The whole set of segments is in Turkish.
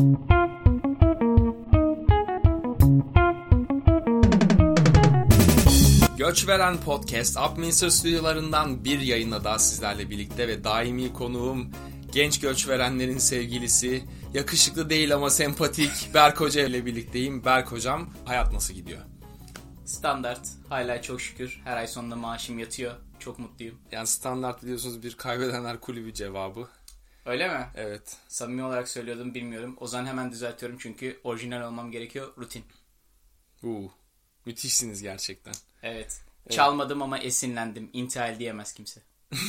Göç Veren Podcast Upminster stüdyolarından bir yayında daha sizlerle birlikte ve daimi konuğum genç göç verenlerin sevgilisi, yakışıklı değil ama sempatik Berk Hoca ile birlikteyim. Berk Hocam hayat nasıl gidiyor? Standart. Hala çok şükür. Her ay sonunda maaşım yatıyor. Çok mutluyum. Yani standart biliyorsunuz bir kaybedenler kulübü cevabı. Öyle mi? Evet. Samimi olarak söylüyordum bilmiyorum. O zaman hemen düzeltiyorum çünkü orijinal olmam gerekiyor. Rutin. Uu, müthişsiniz gerçekten. Evet. Çalmadım ama esinlendim. İntihal diyemez kimse.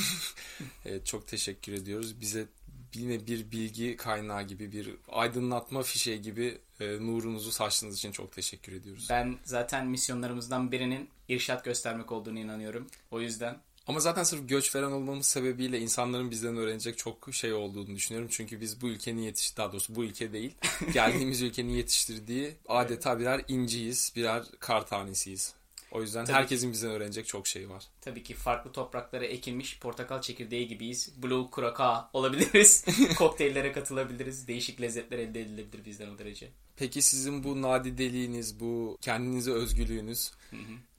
Evet, çok teşekkür ediyoruz. Bize yine bir bilgi kaynağı gibi, bir aydınlatma fişeği gibi e, nurunuzu saçtığınız için çok teşekkür ediyoruz. Ben zaten misyonlarımızdan birinin irşat göstermek olduğunu inanıyorum. O yüzden Ama zaten sırf göç veren olmamız sebebiyle insanların bizden öğrenecek çok şey olduğunu düşünüyorum. Çünkü biz bu ülkenin yetiş daha doğrusu bu ülke değil, geldiğimiz ülkenin yetiştirdiği adeta birer inciyiz, birer kar tanesiyiz. O yüzden Tabii herkesin bizden öğrenecek çok şey var. tabii ki farklı topraklara ekilmiş portakal çekirdeği gibiyiz. Blue Kuraka olabiliriz. Kokteyllere katılabiliriz. Değişik lezzetler elde edilebilir bizden o derece. Peki sizin bu nadideliğiniz, bu kendinize özgülüğünüz,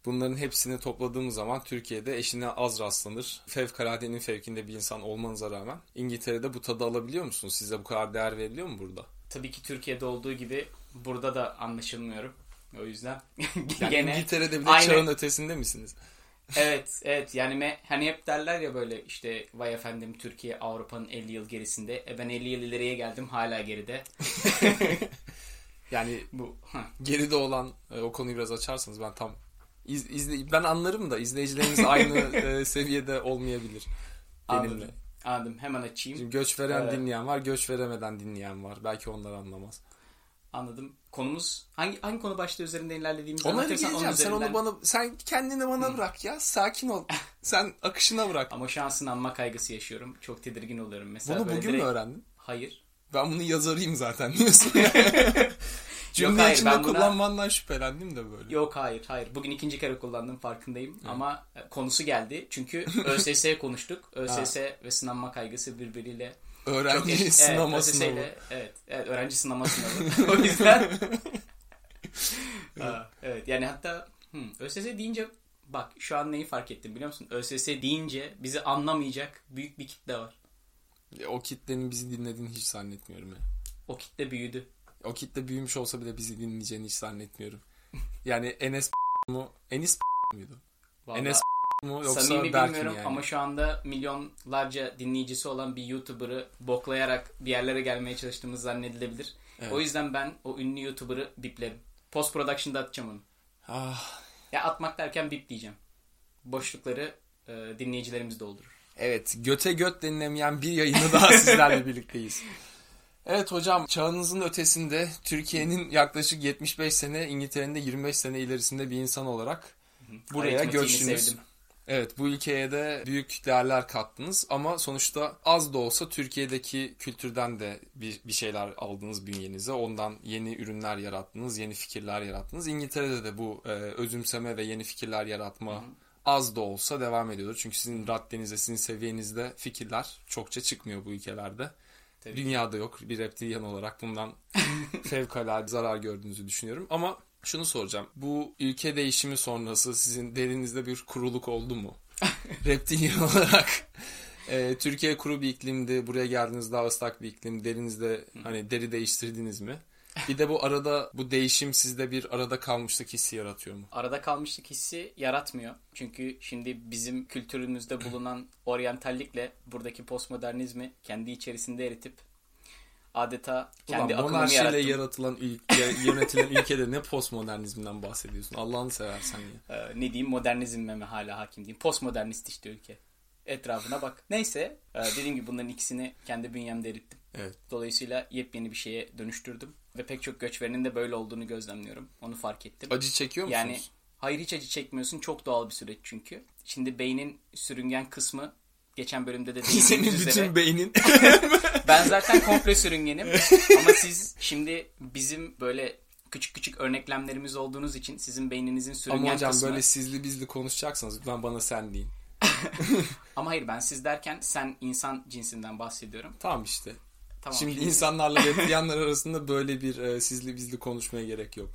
bunların hepsini topladığımız zaman Türkiye'de eşine az rastlanır. Fevkaladenin fevkinde bir insan olmanıza rağmen İngiltere'de bu tadı alabiliyor musunuz? Size bu kadar değer veriliyor mu burada? Tabii ki Türkiye'de olduğu gibi burada da anlaşılmıyorum. O yüzden Yani gene İngiltere'de bile aynı- çağın ötesinde misiniz? evet evet yani me, hani hep derler ya böyle işte vay efendim Türkiye Avrupa'nın 50 yıl gerisinde. E ben 50 yıl ileriye geldim hala geride. Yani Bu geride olan e, o konuyu biraz açarsanız ben tam iz, izle, ben anlarım da izleyicilerimiz aynı e, seviyede olmayabilir benimle. anladım. Anladım. Hemen açayım. Şimdi göç veren Evet. dinleyen var, göç veremeden dinleyen var. Belki onlar anlamaz. Anladım. Konumuz hangi hangi konu başlığı üzerinde ilerlediğimizi Onlara anlatırsan geleceğim. onun Sen onu üzerinden- bana sen kendini bana bırak ya. Sakin ol. Sen akışına bırak. Ama şu an sınanma kaygısı yaşıyorum. Çok tedirgin oluyorum mesela. Bunu bugün mü direkt- öğrendin? Hayır. Ben bunu yazarıyım zaten diyorsun. Cümle hayır, içinde ben buna- kullanmandan şüphelendim de böyle. Yok hayır hayır. Bugün ikinci kere kullandım farkındayım. Ama e, konusu geldi. Çünkü ÖSS konuştuk. ÖSS ve sınanma kaygısı birbiriyle Öğrenci eş- sınama evet, sınavı. İle- evet, evet öğrenci sınama sınavı. o yüzden Aa, evet yani hatta hmm, ÖSS deyince bak şu an neyi fark ettim biliyor musun? ÖSS deyince bizi anlamayacak büyük bir kitle var. E, O kitlenin bizi dinlediğini hiç zannetmiyorum ya. O kitle büyüdü. O kitle büyümüş olsa bile bizi dinleyeceğini hiç zannetmiyorum. Yani Enes mu? Enis muydu? Vallahi Enes mu yoksa samimi Berk bilmiyorum yani? ama şu anda milyonlarca dinleyicisi olan bir YouTuber'ı boklayarak bir yerlere gelmeye çalıştığımız zannedilebilir. Evet. O yüzden ben o ünlü YouTuber'ı biplerim. Post production'da atacağım onu. Ah, Ya atmak derken bip diyeceğim. Boşlukları e, dinleyicilerimiz doldurur. evet göte göt denilemeyen bir yayını daha sizlerle birlikteyiz. Evet hocam çağınızın ötesinde Türkiye'nin yaklaşık 75 sene İngiltere'nin de 25 sene ilerisinde bir insan olarak buraya göçtünüz. sevdim. Evet bu ülkeye de büyük değerler kattınız ama sonuçta az da olsa Türkiye'deki kültürden de bir, bir şeyler aldınız bünyenize. Ondan yeni ürünler yarattınız, yeni fikirler yarattınız. İngiltere'de de bu e, özümseme ve yeni fikirler yaratma az da olsa devam ediyordur. Çünkü sizin raddenizde, sizin seviyenizde fikirler çokça çıkmıyor bu ülkelerde. Tabii. Dünyada yok. Bir reptilyan olarak bundan fevkalade zarar gördüğünüzü düşünüyorum. Ama şunu soracağım. Bu ülke değişimi sonrası sizin derinizde bir kuruluk oldu mu? reptilyan olarak. e, Türkiye kuru bir iklimdi. Buraya geldiniz daha ıslak bir iklim. Derinizde hani deri değiştirdiniz mi? Bir de bu arada bu değişim sizde bir arada kalmışlık hissi yaratıyor mu? Arada kalmışlık hissi yaratmıyor. Çünkü şimdi bizim kültürümüzde bulunan oryantallikle buradaki postmodernizmi kendi içerisinde eritip adeta kendi Ulan akımımı yarattım. yaratılan ülke, yönetilen ülkede ne postmodernizmden bahsediyorsun? Allah'ını seversen ya. Ee, ne diyeyim modernizme mi hala hakim diyeyim. Postmodernist işte ülke. Etrafına bak. Neyse e, dediğim gibi bunların ikisini kendi bünyemde erittim. Evet. Dolayısıyla yepyeni bir şeye dönüştürdüm. Ve pek çok göçverenin de böyle olduğunu gözlemliyorum. Onu fark ettim. Acı çekiyor musunuz? Yani hayır hiç acı çekmiyorsun. Çok doğal bir süreç çünkü. Şimdi beynin sürüngen kısmı geçen bölümde de Senin değindiğimiz bütün üzere. beynin. Ben zaten komple sürüngenim. Ama siz şimdi bizim böyle küçük küçük örneklemlerimiz olduğunuz için sizin beyninizin sürüngen Ama hocam kısmı. böyle sizli bizli konuşacaksanız lütfen bana sen deyin. Ama hayır ben siz derken sen insan cinsinden bahsediyorum. Tamam işte. Tamam. Şimdi Şimdi- insanlarla reptilyanlar arasında böyle bir e, sizli bizli konuşmaya gerek yok.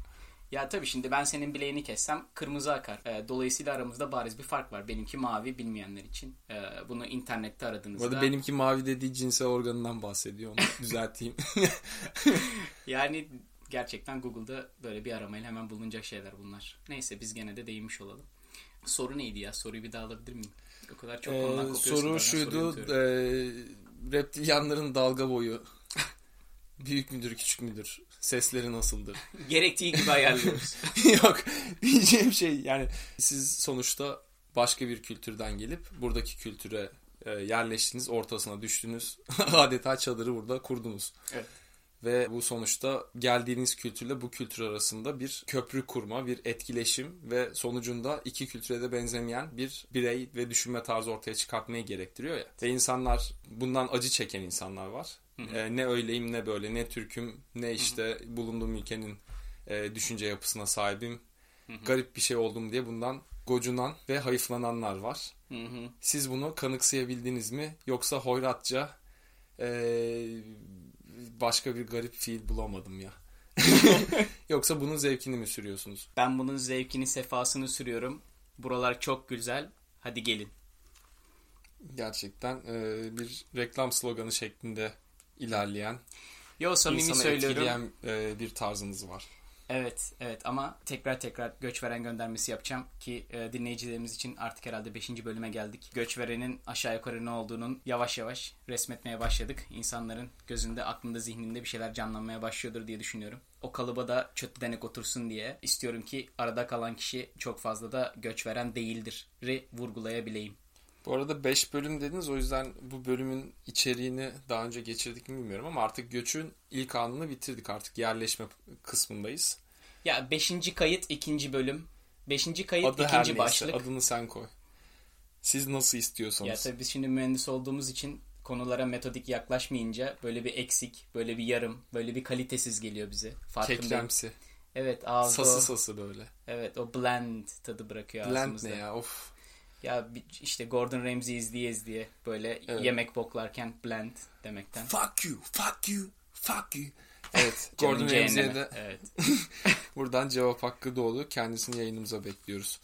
Ya tabii şimdi ben senin bileğini kessem kırmızı akar. Ee, dolayısıyla aramızda bariz bir fark var. Benimki mavi bilmeyenler için. Ee, bunu internette Bu aradığınızda. arada benimki mavi dediği cinsel organından bahsediyor. Onu düzelteyim. Yani gerçekten Google'da böyle bir aramayla hemen bulunacak şeyler bunlar. Neyse biz gene de değinmiş olalım. Soru neydi ya? Soruyu bir daha alabilir miyim? O kadar çok Ee, kopuyorsun. soru şuydu. E, reptilyanların dalga boyu büyük müdür küçük müdür? Sesleri nasıldır? Gerektiği gibi ayarlıyoruz. Yok diyeceğim şey yani siz sonuçta başka bir kültürden gelip buradaki kültüre e, yerleştiniz ortasına düştünüz adeta çadırı burada kurdunuz. Evet. Ve bu sonuçta geldiğiniz kültürle bu kültür arasında bir köprü kurma, bir etkileşim ve sonucunda iki kültüre de benzemeyen bir birey ve düşünme tarzı ortaya çıkartmayı gerektiriyor ya. Ve insanlar bundan acı çeken insanlar var. E, ne öyleyim ne böyle ne Türk'üm ne işte bulunduğum ülkenin e, düşünce yapısına sahibim. Garip bir şey oldum diye bundan gocunan ve hayıflananlar var. Hı hı. Siz bunu kanıksayabildiniz mi? Yoksa hoyratça e, başka bir garip fiil bulamadım ya. Yoksa bunun zevkini mi sürüyorsunuz? Ben bunun zevkini, sefasını sürüyorum. Buralar çok güzel. Hadi gelin. Gerçekten e, bir reklam sloganı şeklinde ilerleyen, Yo samimi insanı söylüyorum. etkileyen e, bir tarzınız var. Evet, evet ama tekrar tekrar göçveren göndermesi yapacağım ki e, dinleyicilerimiz için artık herhalde 5. bölüme geldik. Göçverenin aşağı yukarı ne olduğunun yavaş yavaş resmetmeye başladık. İnsanların gözünde, aklında, zihninde bir şeyler canlanmaya başlıyordur diye düşünüyorum. O kalıba da çöt denek otursun diye istiyorum ki arada kalan kişi çok fazla da göçveren değildir. Ri vurgulayabileyim. Bu arada 5 bölüm dediniz o yüzden bu bölümün içeriğini daha önce geçirdik mi bilmiyorum ama artık göçün ilk anını bitirdik artık yerleşme kısmındayız. Ya 5. kayıt 2. bölüm. 5. kayıt Adı 2. her neyse başlık. adını sen koy. Siz nasıl Ya istiyorsanız. tabii biz şimdi mühendis olduğumuz için konulara metodik yaklaşmayınca böyle bir eksik, böyle bir yarım, böyle bir kalitesiz geliyor bize. Farkındayım. Kekremsi. Evet ağızda Sası sası böyle. evet o bland tadı bırakıyor Blend ağzımızda. ne ya of. Ya işte Gordon Ramsay izleyez diye böyle Evet. yemek boklarken blend demekten. Fuck you, fuck you, fuck you. Evet, Gordon Ramsay'e de Evet. buradan cevap hakkı doğdu. Kendisini yayınımıza bekliyoruz.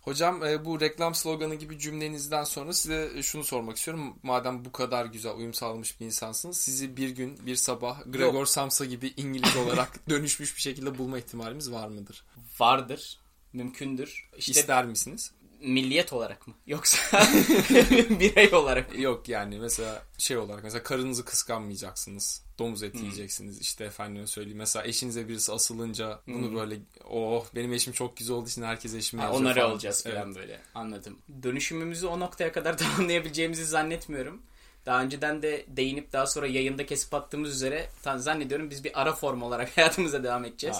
Hocam e, bu reklam sloganı gibi cümlenizden sonra size şunu sormak istiyorum. Madem bu kadar güzel uyum sağlamış bir insansınız, sizi bir gün bir sabah Gregor Samsa gibi İngiliz olarak dönüşmüş bir şekilde bulma ihtimalimiz var mıdır? Vardır. Mümkündür. İşte İster misiniz? Milliyet olarak mı? Yoksa birey olarak mı? Yok yani mesela şey olarak mesela karınızı kıskanmayacaksınız. Domuz eti yiyeceksiniz. İşte efendim söyleyeyim. Mesela eşinize birisi asılınca bunu böyle oh benim eşim çok güzel olduğu için herkes eşime Ha, onları falan. olacağız Evet. falan böyle. Anladım. Dönüşümümüzü o noktaya kadar tamamlayabileceğimizi zannetmiyorum. Daha önceden de değinip daha sonra yayında kesip attığımız üzere zannediyorum biz bir ara form olarak hayatımıza devam edeceğiz.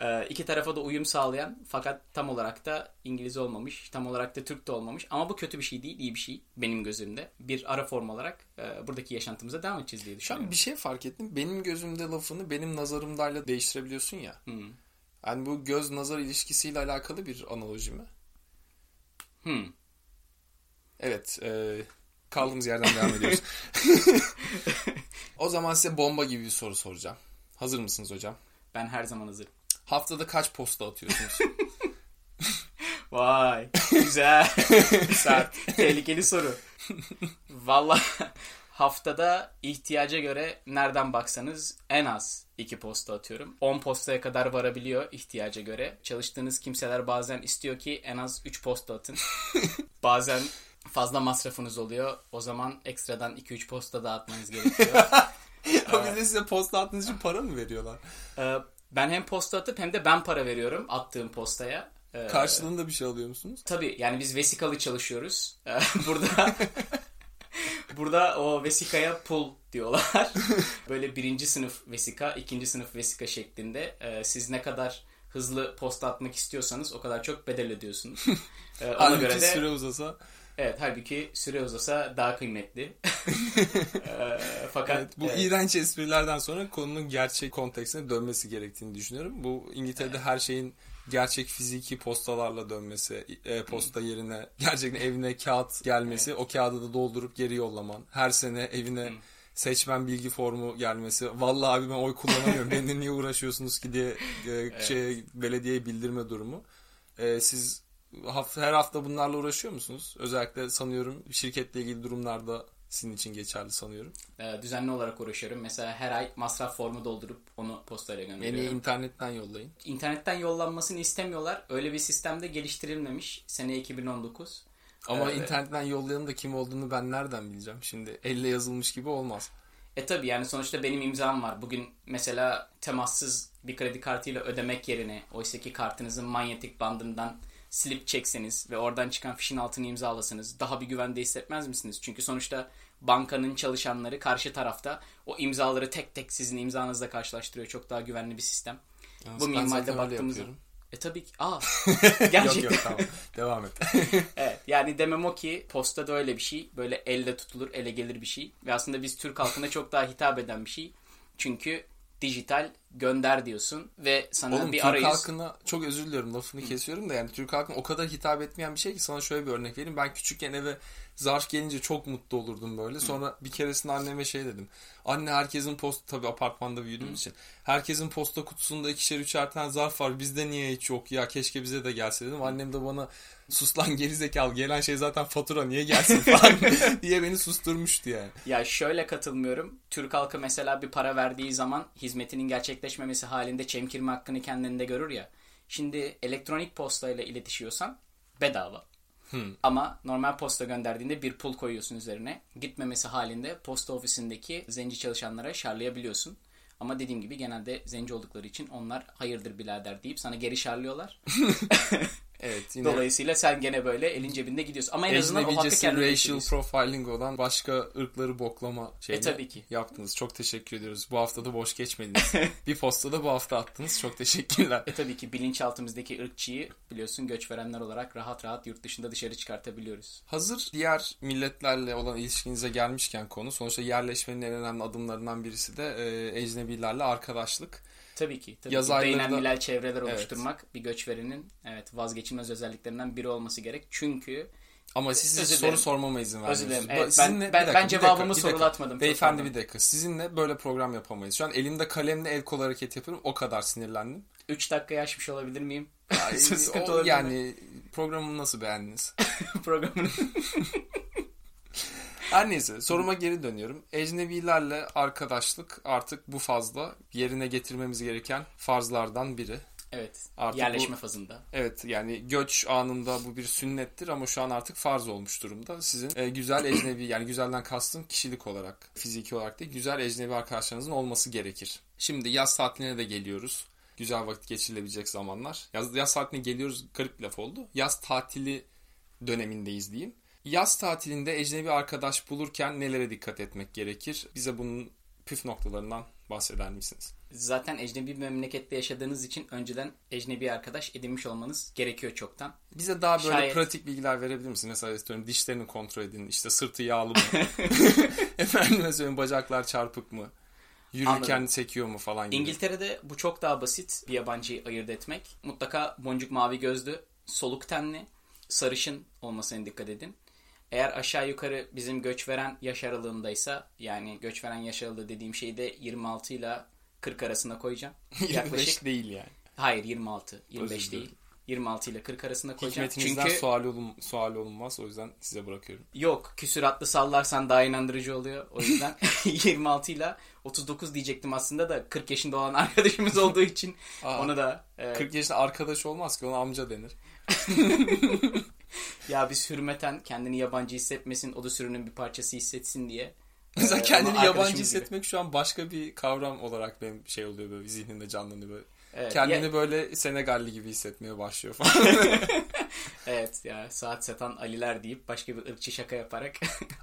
Ee, iki tarafa da uyum sağlayan fakat tam olarak da İngiliz olmamış, tam olarak da Türk de olmamış. Ama bu kötü bir şey değil, iyi bir şey benim gözümde. Bir ara form olarak e, buradaki yaşantımıza devam edeceğiz diye Şu düşünüyorum. an bir şey fark ettim. Benim gözümde lafını benim nazarımdayla değiştirebiliyorsun ya. Hmm. Yani bu göz nazar ilişkisiyle alakalı bir analoji mi? Hmm. Evet. e, kaldığımız yerden devam ediyoruz. o zaman size bomba gibi bir soru soracağım. Hazır mısınız hocam? Ben her zaman hazırım. Haftada kaç posta atıyorsunuz? Vay güzel. Sert. Tehlikeli soru. Valla haftada ihtiyaca göre nereden baksanız en az iki posta atıyorum. 10 postaya kadar varabiliyor ihtiyaca göre. Çalıştığınız kimseler bazen istiyor ki en az 3 posta atın. bazen fazla masrafınız oluyor. O zaman ekstradan 2-3 posta dağıtmanız gerekiyor. o bize size posta attığınız için para mı veriyorlar? Ee, ben hem posta atıp hem de ben para veriyorum attığım postaya. Ee, Karşılığında bir şey alıyor musunuz? Tabii yani biz vesikalı çalışıyoruz. Ee, burada burada o vesikaya pul diyorlar. Böyle birinci sınıf vesika, ikinci sınıf vesika şeklinde. Ee, siz ne kadar hızlı posta atmak istiyorsanız o kadar çok bedel ödüyorsunuz. Ee, ona Halbuki göre de süre uzasa. Evet halbuki süre uzasa daha kıymetli. Ee, fakat Evet, bu evet. iğrenç esprilerden sonra konunun gerçek kontekstine dönmesi gerektiğini düşünüyorum. Bu İngiltere'de her şeyin gerçek fiziki postalarla dönmesi, e, posta yerine gerçekten evine kağıt gelmesi, o kağıdı da doldurup geri yollaman, her sene evine seçmen bilgi formu gelmesi. Vallahi abi ben oy kullanamıyorum. Benimle niye uğraşıyorsunuz ki diye e, şey belediyeye bildirme durumu. E, siz her hafta bunlarla uğraşıyor musunuz? Özellikle sanıyorum şirketle ilgili durumlarda sizin için geçerli sanıyorum. Ee, düzenli olarak uğraşıyorum. Mesela her ay masraf formu doldurup onu postayla Beni gönderiyorum. internetten yollayın. İnternetten yollanmasını istemiyorlar. Öyle bir sistemde geliştirilmemiş. Sene 2019. Ama Ee, internetten yollayanın da kim olduğunu ben nereden bileceğim? Şimdi elle yazılmış gibi olmaz. E tabi yani sonuçta benim imzam var. Bugün mesela temassız bir kredi kartıyla ödemek yerine oysaki kartınızın manyetik bandından silip çekseniz ve oradan çıkan fişin altını imzalasanız daha bir güvende hissetmez misiniz? Çünkü sonuçta bankanın çalışanları karşı tarafta o imzaları tek tek sizin imzanızla karşılaştırıyor. Çok daha güvenli bir sistem. Yalnız Bu öyle baktığımızda. E tabii ki. Aa. Yok Gerçekten. yok tamam. Devam et. Evet yani demem o ki posta da öyle bir şey. Böyle elle tutulur, ele gelir bir şey. Ve aslında biz Türk halkına çok daha hitap eden bir şey. Çünkü dijital gönder diyorsun ve sana Oğlum bir Türk arayüz... halkına çok özür diliyorum lafını kesiyorum da yani Türk halkına o kadar hitap etmeyen bir şey ki sana şöyle bir örnek vereyim. Ben küçükken eve zarf gelince çok mutlu olurdum böyle. Sonra bir keresinde anneme şey dedim. Anne herkesin posta tabii apartmanda büyüdüğümüz için. Herkesin posta kutusunda ikişer üçer tane zarf var. Bizde niye hiç yok ya keşke bize de gelse dedim. Annem de bana sus lan gerizekalı gelen şey zaten fatura niye gelsin falan diye beni susturmuştu yani. Ya şöyle katılmıyorum. Türk halkı mesela bir para verdiği zaman hizmetinin gerçekleşmemesi halinde çemkirme hakkını kendinde görür ya. Şimdi elektronik postayla iletişiyorsan bedava. Ama normal posta gönderdiğinde bir pul koyuyorsun üzerine. Gitmemesi halinde posta ofisindeki zenci çalışanlara şarlayabiliyorsun. Ama dediğim gibi genelde zenci oldukları için onlar hayırdır birader deyip sana geri şarlıyorlar. Evet yine Dolayısıyla sen gene böyle elin cebinde gidiyorsun. Ama en azından o hakkı kendine racial profiling olan başka ırkları boklama şeyini E, tabii ki. yaptınız. Çok teşekkür ediyoruz. Bu hafta da boş geçmediniz. bir posta da bu hafta attınız. Çok teşekkürler. E tabii ki bilinçaltımızdaki ırkçıyı biliyorsun göç verenler olarak rahat rahat yurt dışında dışarı çıkartabiliyoruz. Hazır diğer milletlerle olan ilişkinize gelmişken konu sonuçta yerleşmenin en önemli adımlarından birisi de e, ecnebilerle arkadaşlık. Tabii ki. Tabii Yaz ki. aylarında- çevreler Evet. oluşturmak bir göçverenin evet vazgeçilmez özelliklerinden biri olması gerek. Çünkü Ama siz Özür soru sormama izin dilerim. Evet, ben- sizinle- ben- dakika, ben cevabımı dakika, sorulatmadım. Beyefendi bir dakika. Sizinle böyle program yapamayız. Şu an elimde kalemle el kol hareket yapıyorum. O kadar sinirlendim. 3 dakika yaşmış olabilir miyim? Sıkıntı o- yani programımı nasıl beğendiniz? programını. Her neyse soruma geri dönüyorum. Ecnebilerle arkadaşlık artık bu fazla yerine getirmemiz gereken farzlardan biri. evet. Artık yerleşme bu- fazında. Evet yani göç anında bu bir sünnettir ama şu an artık farz olmuş durumda. Sizin e, güzel ecnebi yani güzelden kastım kişilik olarak, fiziki olarak değil güzel ecnebi arkadaşlarınızın olması gerekir. Şimdi yaz tatiline de geliyoruz. Güzel vakit geçirilebilecek zamanlar. Yaz, yaz tatiline geliyoruz garip laf oldu. Yaz tatili dönemindeyiz diyeyim. Yaz tatilinde ecnebi arkadaş bulurken nelere dikkat etmek gerekir? Bize bunun püf noktalarından bahseder misiniz? Zaten ecnebi bir memlekette yaşadığınız için önceden ecnebi arkadaş edinmiş olmanız gerekiyor çoktan. Bize daha böyle Şayet. pratik bilgiler verebilir misin? Mesela istiyorum dişlerini kontrol edin. İşte sırtı yağlı mı? Efendime söyleyeyim bacaklar çarpık mı? Yürürken Anladım. sekiyor mu falan gibi. İngiltere'de bu çok daha basit bir yabancıyı ayırt etmek. Mutlaka boncuk mavi gözlü, soluk tenli, sarışın olmasına dikkat edin. Eğer aşağı yukarı bizim göç veren yaş aralığındaysa yani göç veren yaş aralığı dediğim şeyi de 26 ile 40 arasına koyacağım. 25 Yaklaşık. değil yani. Hayır 26. 25 Özür değil. dilerim. 26 ile 40 arasına koyacağım. Hikmetinizden Çünkü sual, olun, sual olunmaz. O yüzden size bırakıyorum. yok küsuratlı sallarsan daha inandırıcı oluyor. O yüzden 26 ile 39 diyecektim aslında da 40 yaşında olan arkadaşımız olduğu için Aa, onu da e, 40 yaşında arkadaş olmaz ki ona amca denir. Ya biz hürmeten kendini yabancı hissetmesin, o da sürünün bir parçası hissetsin diye. Mesela Ee, kendini yabancı arkadaşımız gibi. hissetmek şu an başka bir kavram olarak benim şey oluyor böyle zihnimde canlanıyor böyle. Evet, Kendini ya- böyle Senegalli gibi hissetmeye başlıyor falan. evet ya saat satan Aliler deyip başka bir ırkçı şaka yaparak.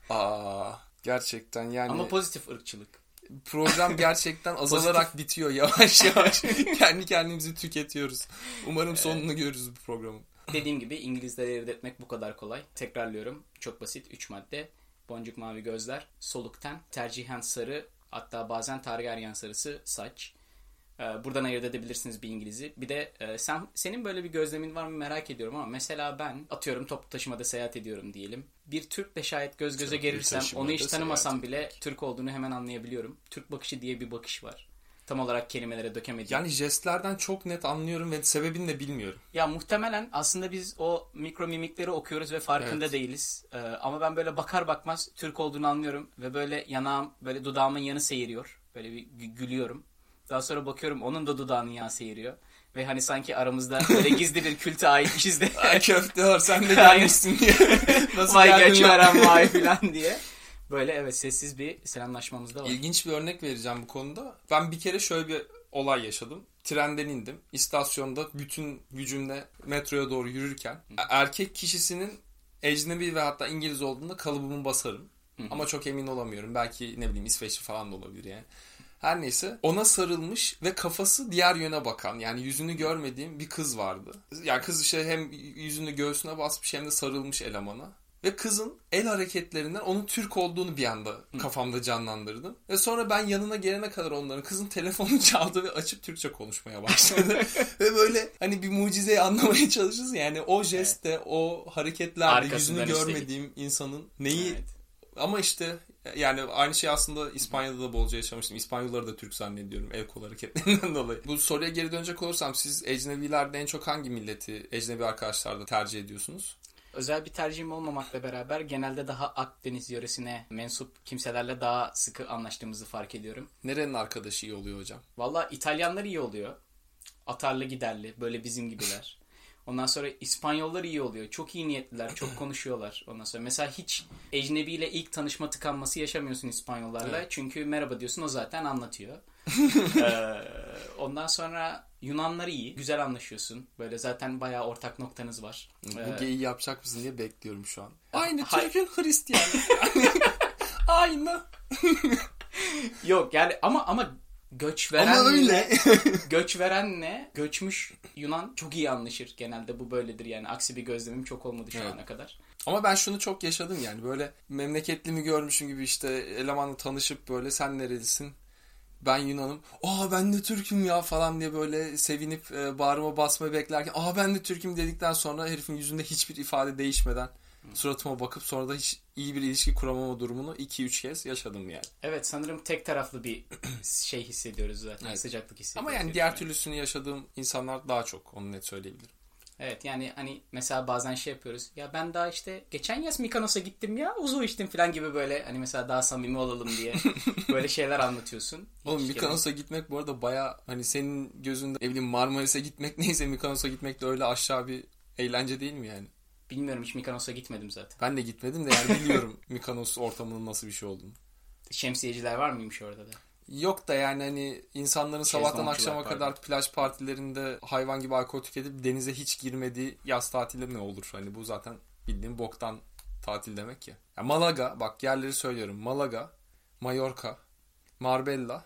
Aa, gerçekten yani Ama pozitif ırkçılık. program gerçekten azalarak bitiyor yavaş yavaş. Kendi kendimizi tüketiyoruz. Umarım sonunu görürüz bu programın. Dediğim gibi İngilizleri etmek bu kadar kolay. Tekrarlıyorum. Çok basit. 3 madde. Boncuk mavi gözler, soluk ten, tercihen sarı, hatta bazen Targaryen sarısı saç. Ee, buradan ayırt edebilirsiniz bir İngiliz'i. Bir de e, sen senin böyle bir gözlemin var mı merak ediyorum ama mesela ben atıyorum toplu taşımada seyahat ediyorum diyelim. Bir Türk'le şayet göz göze Toplu gelirsem onu hiç tanımasam bile Türk olduğunu hemen anlayabiliyorum. Türk bakışı diye bir bakış var. Tam olarak kelimelere dökemediğim. Yani jestlerden çok net anlıyorum ve sebebini de bilmiyorum. Ya muhtemelen aslında biz o mikro mimikleri okuyoruz ve farkında Evet. değiliz. Ee, ama ben böyle bakar bakmaz Türk olduğunu anlıyorum ve böyle yanağım, böyle dudağımın yanı seyiriyor. Böyle bir gü- gülüyorum. Daha sonra bakıyorum onun da dudağının yanı seyiriyor. Ve hani sanki aramızda böyle gizli bir külte aitmişiz de. Ay köfte var sen de gelmişsin diye. Nasıl Vay geç veren vay filan diye. Böyle evet sessiz bir selamlaşmamız da var. İlginç bir örnek vereceğim bu konuda. Ben bir kere şöyle bir olay yaşadım. Trenden indim. İstasyonda bütün gücümle metroya doğru yürürken erkek kişisinin ecnebi ve hatta İngiliz olduğunda kalıbımı basarım. Ama çok emin olamıyorum. Belki ne bileyim İsveçli falan da olabilir yani. Her neyse ona sarılmış ve kafası diğer yöne bakan yani yüzünü görmediğim bir kız vardı. Yani kız işte hem yüzünü göğsüne basmış hem de sarılmış elemana. Ve kızın el hareketlerinden onun Türk olduğunu bir anda kafamda canlandırdım. Ve sonra ben yanına gelene kadar onların kızın telefonu çaldı ve açıp Türkçe konuşmaya başladı. ve böyle hani bir mucizeyi anlamaya çalışırız yani o jestte, o hareketlerde yüzünü görmediğim insanın neyi Evet. ama işte yani aynı şey aslında İspanya'da da bolca yaşamıştım. İspanyolları da Türk zannediyorum el kol hareketlerinden dolayı. Bu soruya geri dönecek olursam siz ecnebilerde en çok hangi milleti ecnebi arkadaşlarda tercih ediyorsunuz? Özel bir tercihim olmamakla beraber genelde daha Akdeniz yöresine mensup kimselerle daha sıkı anlaştığımızı fark ediyorum. Nerenin arkadaşı iyi oluyor hocam? Valla İtalyanlar iyi oluyor. Atarlı giderli. Böyle bizim gibiler. Ondan sonra İspanyollar iyi oluyor. Çok iyi niyetliler. Çok konuşuyorlar. Ondan sonra mesela hiç ecnebiyle ilk tanışma tıkanması yaşamıyorsun İspanyollarla. Evet. Çünkü merhaba diyorsun o zaten anlatıyor. Ee, ondan sonra Yunanlar iyi. Güzel anlaşıyorsun. Böyle zaten bayağı ortak noktanız var. Bu Ee, geyiği yapacak mısın diye bekliyorum şu an. Aynı Hay- Türk'ün Hristiyan. Aynı. Yok yani ama ama göç veren Ama öyle. göç verenle göçmüş Yunan çok iyi anlaşır. Genelde bu böyledir yani. Aksi bir gözlemim çok olmadı şu Evet. ana kadar. Ama ben şunu çok yaşadım yani böyle memleketlimi görmüşüm gibi işte elemanla tanışıp böyle sen nerelisin? Ben Yunan'ım. Aa ben de Türk'üm ya falan diye böyle sevinip e, bağrıma basmayı beklerken aa ben de Türk'üm dedikten sonra herifin yüzünde hiçbir ifade değişmeden suratıma bakıp sonra da hiç iyi bir ilişki kuramama durumunu 2-3 kez yaşadım yani. Evet sanırım tek taraflı bir şey hissediyoruz zaten. Evet. Sıcaklık hissediyoruz. Ama yani diğer türlüsünü yaşadığım insanlar daha çok onu net söyleyebilirim. Evet yani hani mesela bazen şey yapıyoruz. Ya ben daha işte geçen yaz Mikonos'a gittim ya uzu içtim falan gibi böyle hani mesela daha samimi olalım diye böyle şeyler anlatıyorsun. Oğlum Hiç Mykonos'a gitmek bu arada baya hani senin gözünde ne bileyim Marmaris'e gitmek neyse Mykonos'a gitmek de öyle aşağı bir eğlence değil mi yani? Bilmiyorum hiç Mikonos'a gitmedim zaten. Ben de gitmedim de yani biliyorum Mykonos ortamının nasıl bir şey olduğunu. Şemsiyeciler var mıymış orada da? Yok da yani hani insanların sabahtan Şezlongçular, akşama pardon. kadar plaj partilerinde hayvan gibi alkol tüketip denize hiç girmediği yaz tatili ne olur? Hani bu zaten bildiğin boktan tatil demek ya. ya Malaga bak yerleri söylüyorum. Malaga, Mallorca, Marbella.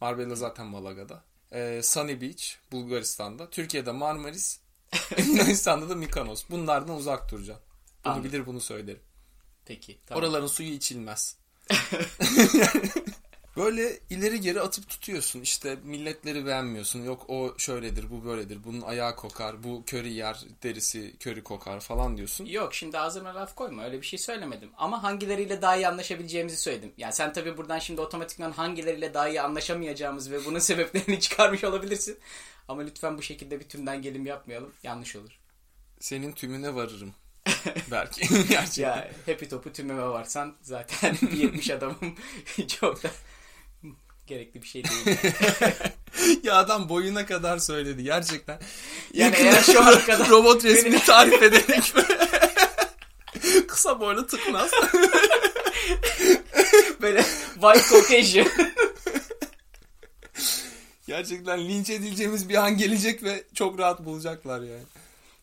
Marbella zaten Malaga'da. Ee, Sunny Beach Bulgaristan'da. Türkiye'de Marmaris. Yunanistan'da da Mykonos. Bunlardan uzak duracaksın. Bunu Anladım. bilir bunu söylerim. Peki. Tamam. Oraların suyu içilmez. Böyle ileri geri atıp tutuyorsun. İşte milletleri beğenmiyorsun. Yok o şöyledir, bu böyledir. Bunun ayağı kokar, bu köri yer, derisi köri kokar falan diyorsun. Yok şimdi ağzıma laf koyma öyle bir şey söylemedim. Ama hangileriyle daha iyi anlaşabileceğimizi söyledim. Yani sen tabii buradan şimdi otomatikman hangileriyle daha iyi anlaşamayacağımız ve bunun sebeplerini çıkarmış olabilirsin. Ama lütfen bu şekilde bir tümden gelim yapmayalım. Yanlış olur. Senin tümüne varırım. Belki. Gerçekten. Ya happy topu tümeme varsan zaten bir 70 adamım çok da gerekli bir şey değil. ya adam boyuna kadar söyledi gerçekten. Yani Yakın- eğer şu ana kadar robot resmini tarif ederek kısa boylu tıknaz. böyle white Caucasian. Gerçekten linç edileceğimiz bir an gelecek ve çok rahat bulacaklar yani.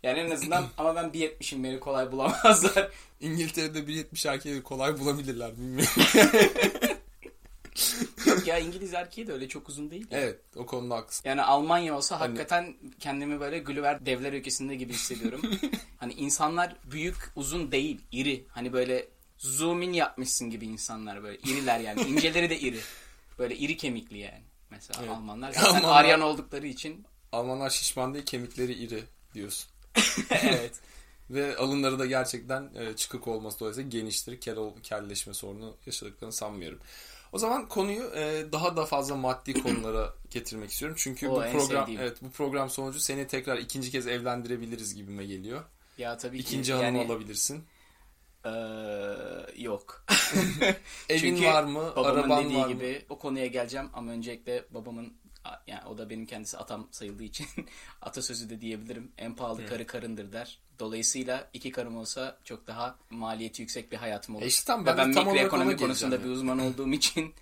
Yani en azından ama ben 1.70'im beni kolay bulamazlar. İngiltere'de 1.70 erkeği kolay bulabilirler bilmiyorum. Ya İngiliz erkeği de öyle çok uzun değil. evet o konuda haklısın. Yani Almanya olsa Hani- hakikaten kendimi böyle Gulliver devler ülkesinde gibi hissediyorum. hani insanlar büyük, uzun değil, iri. Hani böyle zoom in yapmışsın gibi insanlar böyle. iriler yani. İnceleri de iri. Böyle iri kemikli yani. Mesela Evet. Almanlar zaten Almanlar- Aryan oldukları için Almanlar şişman değil kemikleri iri diyorsun. evet. Ve alınları da gerçekten e, çıkık olması dolayısıyla geniştir. Kel, kelleşme sorunu yaşadıklarını sanmıyorum. O zaman konuyu e, daha da fazla maddi konulara getirmek istiyorum. Çünkü O bu program sevdiğim. evet bu program sonucu seni tekrar ikinci kez evlendirebiliriz gibime geliyor. Ya tabii ki İkinci hanım yani, alabilirsin. eee, yok. Evin Çünkü var mı? babamın Araban dediği var mı? gibi o konuya geleceğim ama öncelikle babamın yani o da benim kendisi atam sayıldığı için atasözü de diyebilirim. En pahalı karı karındır der. Dolayısıyla iki karım olsa çok daha maliyeti yüksek bir hayatım olur. E işte tam ben ben tam mikroekonomi konusunda bir uzman olduğum için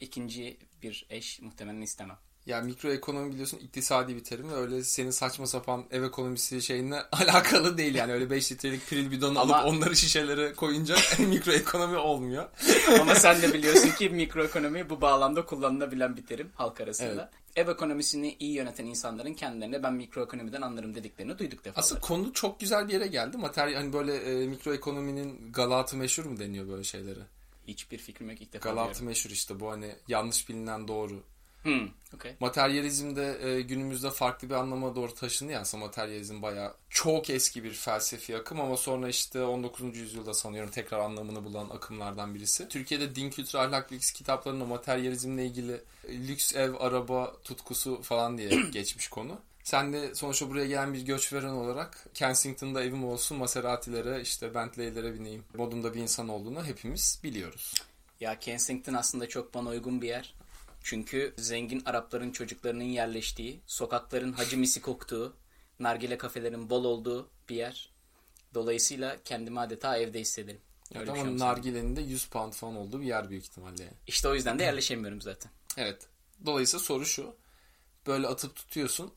ikinci bir eş muhtemelen istemem. Ya mikroekonomi biliyorsun iktisadi bir terim ve öyle senin saçma sapan ev ekonomisi şeyine alakalı değil yani öyle 5 litrelik piril bidonu Ama- alıp onları şişelere koyunca mikroekonomi olmuyor. Ama sen de biliyorsun ki mikroekonomi bu bağlamda kullanılabilen bir terim halk arasında. Ev ekonomisini iyi yöneten insanların kendilerine ben mikroekonomiden anlarım dediklerini duyduk defalarca. Aslında konu çok güzel bir yere geldi. Materyal hani böyle e, mikroekonominin galatı meşhur mu deniyor böyle şeylere? Hiçbir fikrim yok ilk defa Galatı diyorum. meşhur işte bu hani yanlış bilinen doğru. Hmm, okay. Materyalizm de e, günümüzde farklı bir anlama doğru taşındı ya aslında materyalizm bayağı çok eski bir felsefi akım ama sonra işte 19. yüzyılda sanıyorum tekrar anlamını bulan akımlardan birisi. Türkiye'de din kültürü ahlak bilgisi kitaplarında materyalizmle ilgili e, lüks ev, araba tutkusu falan diye geçmiş konu. Sen de sonuçta buraya gelen bir göçveren olarak Kensington'da evim olsun, Maserati'lere, işte Bentley'lere bineyim modunda bir insan olduğunu hepimiz biliyoruz. Ya Kensington aslında çok bana uygun bir yer. Çünkü zengin Arapların çocuklarının yerleştiği, sokakların hacimisi koktuğu, nargile kafelerin bol olduğu bir yer. Dolayısıyla kendimi adeta evde hissederim. Öyle şey olsa. nargilenin de 100 pound falan olduğu bir yer büyük ihtimalle. yani. İşte o yüzden de yerleşemiyorum zaten. Evet. Dolayısıyla soru şu. Böyle atıp tutuyorsun.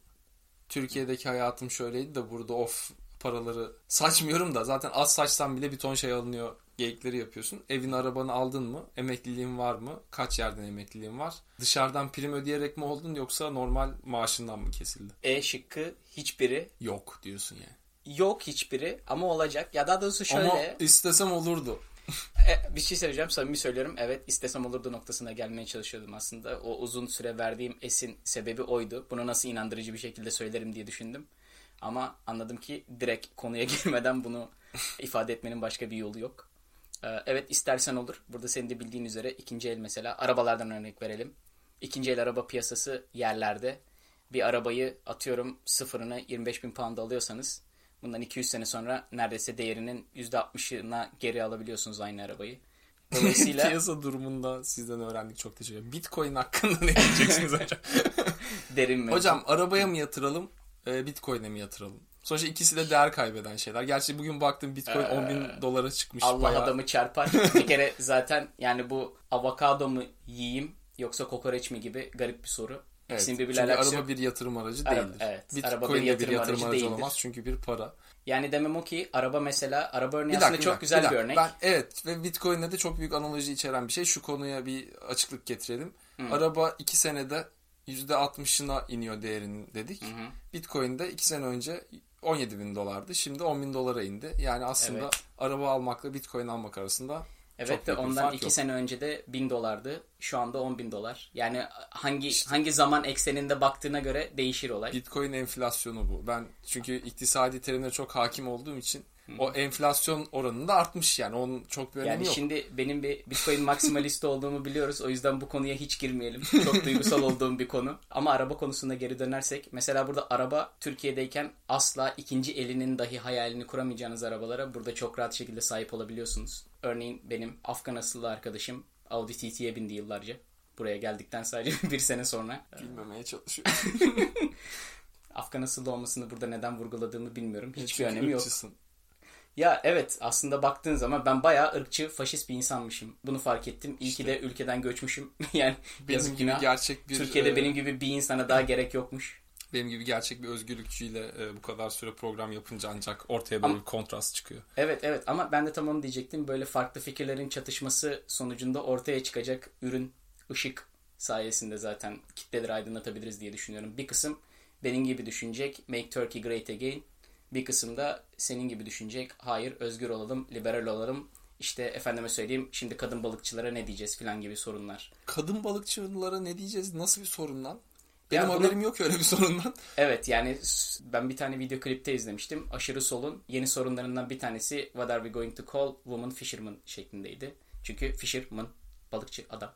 Türkiye'deki hayatım şöyleydi de burada of paraları saçmıyorum da zaten az saçsam bile bir ton şey alınıyor geyikleri yapıyorsun. Evin arabanı aldın mı? Emekliliğin var mı? Kaç yerden emekliliğin var? Dışarıdan prim ödeyerek mi oldun yoksa normal maaşından mı kesildi? E şıkkı hiçbiri Yok diyorsun yani. yok hiçbiri ama olacak. Ya daha doğrusu şöyle Ama istesem olurdu. E, bir şey söyleyeceğim samimi söylüyorum. Evet istesem olurdu noktasına gelmeye çalışıyordum aslında. O uzun süre verdiğim esin sebebi oydu. Bunu nasıl inandırıcı bir şekilde söylerim diye düşündüm. Ama anladım ki direkt konuya girmeden bunu ifade etmenin başka bir yolu yok. Ee, Evet istersen olur. Burada senin de bildiğin üzere ikinci el mesela arabalardan örnek verelim. İkinci el araba piyasası yerlerde. Bir arabayı atıyorum sıfırını 25 bin pound alıyorsanız bundan 200 sene sonra neredeyse değerinin %60'ına geri alabiliyorsunuz aynı arabayı. Dolayısıyla Piyasa durumunda sizden öğrendik çok teşekkür ederim. Bitcoin hakkında ne diyeceksiniz hocam? derin mevzu. Hocam arabaya mı yatıralım, e, Bitcoin'e mi yatıralım? Sonuçta ikisi de değer kaybeden şeyler. Gerçi bugün baktım Bitcoin 10 bin dolara çıkmış. Ee, Allah bayağı. adamı çarpar. bir kere zaten yani bu avokado mu yiyeyim yoksa kokoreç mi gibi garip bir soru. Evet, İkisinin birbiriyle çünkü alakası araba yok. bir yatırım aracı Araba- değildir. evet, Bitcoin araba bir bir yatırım yatırım, aracı aracı değildir. olamaz çünkü bir para. Yani demem o ki araba mesela araba örneği Bir aslında dakika, çok bir güzel bir, dakika. örnek. Ben, evet ve Bitcoin'le de çok büyük analoji içeren bir şey. Şu konuya bir açıklık getirelim. Araba 2 senede %60'ına iniyor değerinin dedik. Bitcoin'de 2 sene önce 17 bin dolardı. Şimdi 10 bin dolara indi. Yani aslında Evet. araba almakla Bitcoin almak arasında Evet çok de ondan fark iki yok. sene önce de 1000 dolardı. Şu anda 10 bin dolar. Yani hangi hangi zaman ekseninde baktığına göre değişir olay. Bitcoin enflasyonu bu. Ben çünkü iktisadi terimlere çok hakim olduğum için o enflasyon oranında artmış yani. Onun çok bir önemi Yani yok. şimdi benim bir Bitcoin maksimalist olduğumu biliyoruz. O yüzden bu konuya hiç girmeyelim. Çok duygusal olduğum bir konu. Ama araba konusunda geri dönersek. Mesela burada araba Türkiye'deyken asla ikinci elinin dahi hayalini kuramayacağınız arabalara burada çok rahat şekilde sahip olabiliyorsunuz. Örneğin benim Afgan asıllı arkadaşım Audi TT'ye bindi yıllarca. Buraya geldikten sadece bir sene sonra. Bilmemeye çalışıyorum. Afgan asıllı olmasını burada neden vurguladığımı bilmiyorum. Hiçbir Çünkü önemi yok. ırkçısın. Ya evet aslında baktığın zaman ben bayağı ırkçı, faşist bir insanmışım. Bunu fark ettim. İyi ki de ülkeden göçmüşüm. yani Benim yazık gibi günah. gerçek bir Türkiye'de e, benim gibi bir insana daha gerek yokmuş. benim gibi gerçek bir özgürlükçüyle e, bu kadar süre program yapınca ancak ortaya böyle bir kontrast çıkıyor. Evet evet ama ben de tam onu diyecektim. Böyle farklı fikirlerin çatışması sonucunda ortaya çıkacak ürün ışık sayesinde zaten kitleleri aydınlatabiliriz diye düşünüyorum. Bir kısım benim gibi düşünecek Make Turkey Great Again. Bir kısım da senin gibi düşünecek hayır özgür olalım, liberal olalım, İşte efendime söyleyeyim şimdi kadın balıkçılara ne diyeceğiz falan gibi sorunlar. Kadın balıkçılara ne diyeceğiz? Nasıl bir sorun lan? Benim Ya bunu- haberim yok öyle bir sorundan. Evet yani ben bir tane video klipte izlemiştim. Aşırı solun yeni sorunlarından bir tanesi What are we going to call woman fisherman şeklindeydi. Çünkü fisherman balıkçı adam.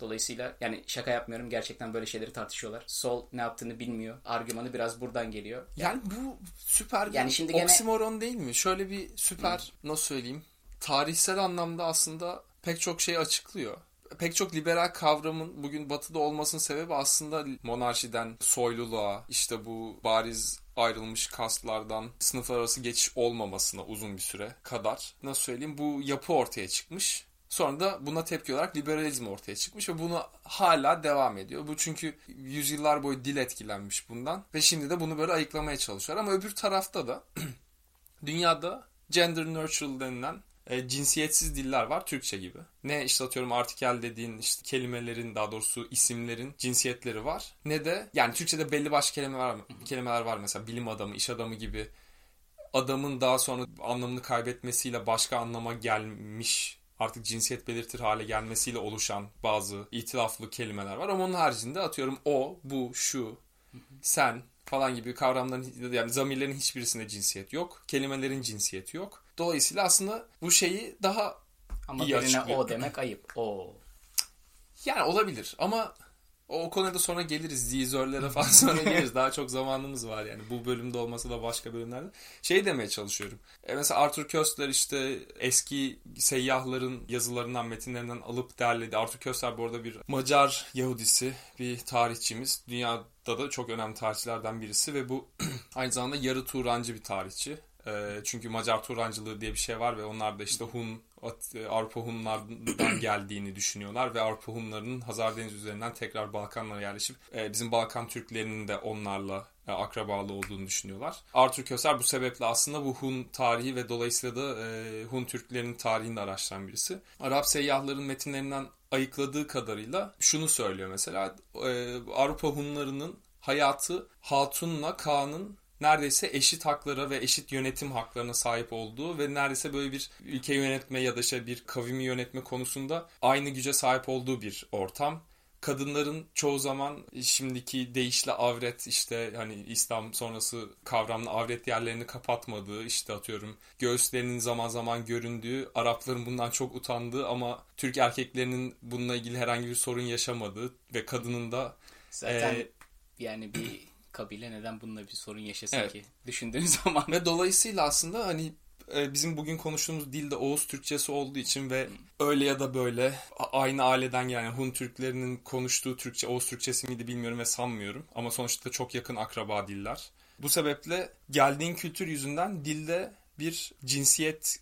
Dolayısıyla yani şaka yapmıyorum gerçekten böyle şeyleri tartışıyorlar. Sol ne yaptığını bilmiyor. Argümanı biraz buradan geliyor. Yani bu süper bir Yani şimdi gene- oksimoron değil mi? Şöyle bir süper nasıl söyleyeyim? Tarihsel anlamda aslında pek çok şeyi açıklıyor. Pek çok liberal kavramın bugün batıda olmasının sebebi aslında monarşiden soyluluğa, işte bu bariz ayrılmış kastlardan sınıflar arası geçiş olmamasına uzun bir süre kadar nasıl söyleyeyim bu yapı ortaya çıkmış. Sonra da buna tepki olarak liberalizm ortaya çıkmış ve bunu hala devam ediyor. Bu çünkü yüzyıllar boyu dil etkilenmiş bundan ve şimdi de bunu böyle ayıklamaya çalışıyor. Ama öbür tarafta da dünyada gender neutral denilen e, cinsiyetsiz diller var Türkçe gibi. Ne işte atıyorum artikel dediğin işte kelimelerin daha doğrusu isimlerin cinsiyetleri var. Ne de yani Türkçe'de belli başlı kelimeler kelimeler var mesela bilim adamı, iş adamı gibi adamın daha sonra anlamını kaybetmesiyle başka anlama gelmiş artık cinsiyet belirtir hale gelmesiyle oluşan bazı itilaflı kelimeler var ama onun haricinde atıyorum o, bu, şu, sen falan gibi kavramların yani zamirlerin hiçbirisinde cinsiyet yok. Kelimelerin cinsiyeti yok. Dolayısıyla aslında bu şeyi daha Ama İyi birine açıklıyor. o demek ayıp. O. yani olabilir ama o, o konuya da sonra geliriz. Zizörlere falan sonra geliriz. Daha çok zamanımız var yani. Bu bölümde olmasa da başka bölümlerde. Şey demeye çalışıyorum. E mesela Arthur Köstler işte eski seyyahların yazılarından, metinlerinden alıp derledi. Arthur Köstler bu arada bir Macar Yahudisi, bir tarihçimiz. Dünyada da çok önemli tarihçilerden birisi ve bu aynı zamanda yarı Turancı bir tarihçi. E, çünkü Macar Turancılığı diye bir şey var ve onlar da işte Hun, Avrupa Hunlardan geldiğini düşünüyorlar ve Avrupa Hunlarının Hazar Denizi üzerinden tekrar Balkanlara yerleşip e, bizim Balkan Türklerinin de onlarla e, akrabalı olduğunu düşünüyorlar. Arthur Köser bu sebeple aslında bu Hun tarihi ve dolayısıyla da e, Hun Türklerinin tarihini araştıran birisi. Arap seyyahların metinlerinden ayıkladığı kadarıyla şunu söylüyor mesela e, Avrupa Hunlarının hayatı Hatun'la Kaan'ın neredeyse eşit haklara ve eşit yönetim haklarına sahip olduğu ve neredeyse böyle bir ülke yönetme ya da işte bir kavimi yönetme konusunda aynı güce sahip olduğu bir ortam. Kadınların çoğu zaman şimdiki deyişle avret işte hani İslam sonrası kavramla avret yerlerini kapatmadığı işte atıyorum göğüslerinin zaman zaman göründüğü Arapların bundan çok utandığı ama Türk erkeklerinin bununla ilgili herhangi bir sorun yaşamadığı ve kadının da Zaten Ee, yani bir kabile neden bununla bir sorun yaşasın Evet. ki? Düşündüğün zaman. Ve dolayısıyla aslında hani e, bizim bugün konuştuğumuz dilde Oğuz Türkçesi olduğu için ve öyle ya da böyle aynı aileden gelen Hun Türklerinin konuştuğu Türkçe, Oğuz Türkçesi miydi bilmiyorum ve sanmıyorum. Ama sonuçta çok yakın akraba diller. Bu sebeple geldiğin kültür yüzünden dilde bir cinsiyet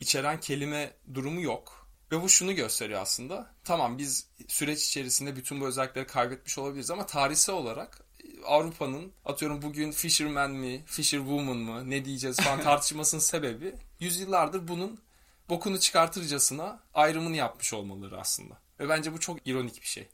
içeren kelime durumu yok. Ve bu şunu gösteriyor aslında. Tamam biz süreç içerisinde bütün bu özellikleri kaybetmiş olabiliriz ama tarihsel olarak Avrupa'nın atıyorum bugün fisherman mi, fisherwoman mı ne diyeceğiz falan tartışmasının sebebi yüzyıllardır bunun bokunu çıkartırcasına ayrımını yapmış olmaları aslında. Ve bence bu çok ironik bir şey.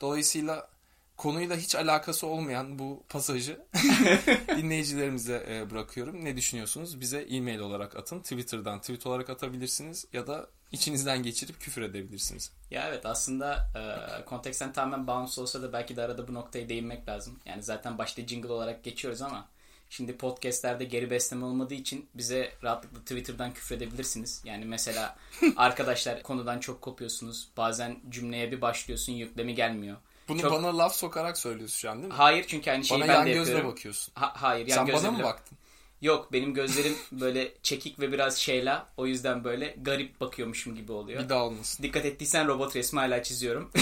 Dolayısıyla konuyla hiç alakası olmayan bu pasajı dinleyicilerimize e, bırakıyorum. Ne düşünüyorsunuz? Bize e-mail olarak atın. Twitter'dan tweet olarak atabilirsiniz ya da içinizden geçirip küfür edebilirsiniz. Ya evet aslında e, konteksten tamamen bağımsız olsa da belki de arada bu noktaya değinmek lazım. Yani zaten başta jingle olarak geçiyoruz ama şimdi podcastlerde geri besleme olmadığı için bize rahatlıkla Twitter'dan küfredebilirsiniz. Yani mesela arkadaşlar konudan çok kopuyorsunuz. Bazen cümleye bir başlıyorsun yüklemi gelmiyor. Bunu Çok- bana laf sokarak söylüyorsun şu an değil mi? Hayır çünkü aynı şeyi bana ben yan de gözle yapıyorum. bakıyorsun. Ha- hayır yan Sen gözle bana mı baktın? Yok benim gözlerim böyle çekik ve biraz şeyla o yüzden böyle garip bakıyormuşum gibi oluyor. Bir daha olmasın. Dikkat ettiysen robot resmi hala çiziyorum.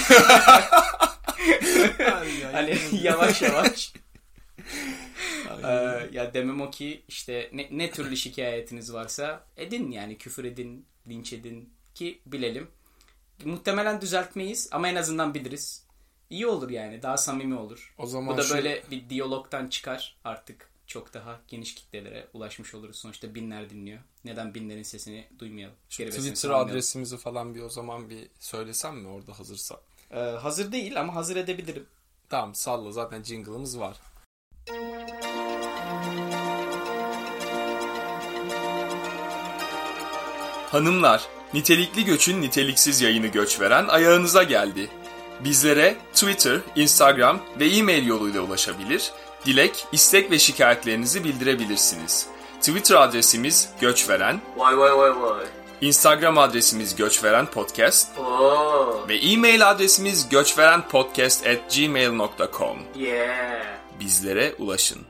Hani yavaş yavaş. Ee, ya demem o ki işte ne, ne türlü şikayetiniz varsa edin yani küfür edin, linç edin ki bilelim. Muhtemelen düzeltmeyiz ama en azından biliriz. İyi olur yani daha samimi olur. O zaman Bu da şu- böyle bir diyalogtan çıkar artık çok daha geniş kitlelere ulaşmış oluruz. Sonuçta binler dinliyor. Neden binlerin sesini duymayalım? Beslemesi Twitter adresimizi falan bir o zaman bir söylesem mi orada hazırsa? Ee, hazır değil ama hazır edebilirim. Tamam salla zaten jingle'ımız var. Hanımlar, nitelikli göçün niteliksiz yayını göç veren ayağınıza geldi. Bizlere Twitter, Instagram ve e-mail yoluyla ulaşabilir, dilek, istek ve şikayetlerinizi bildirebilirsiniz. Twitter adresimiz göçveren, Vay vay vay vay. Instagram adresimiz göçveren podcast Oo. ve e-mail adresimiz göçverenpodcast at gmail.com. Yeah. Bizlere ulaşın.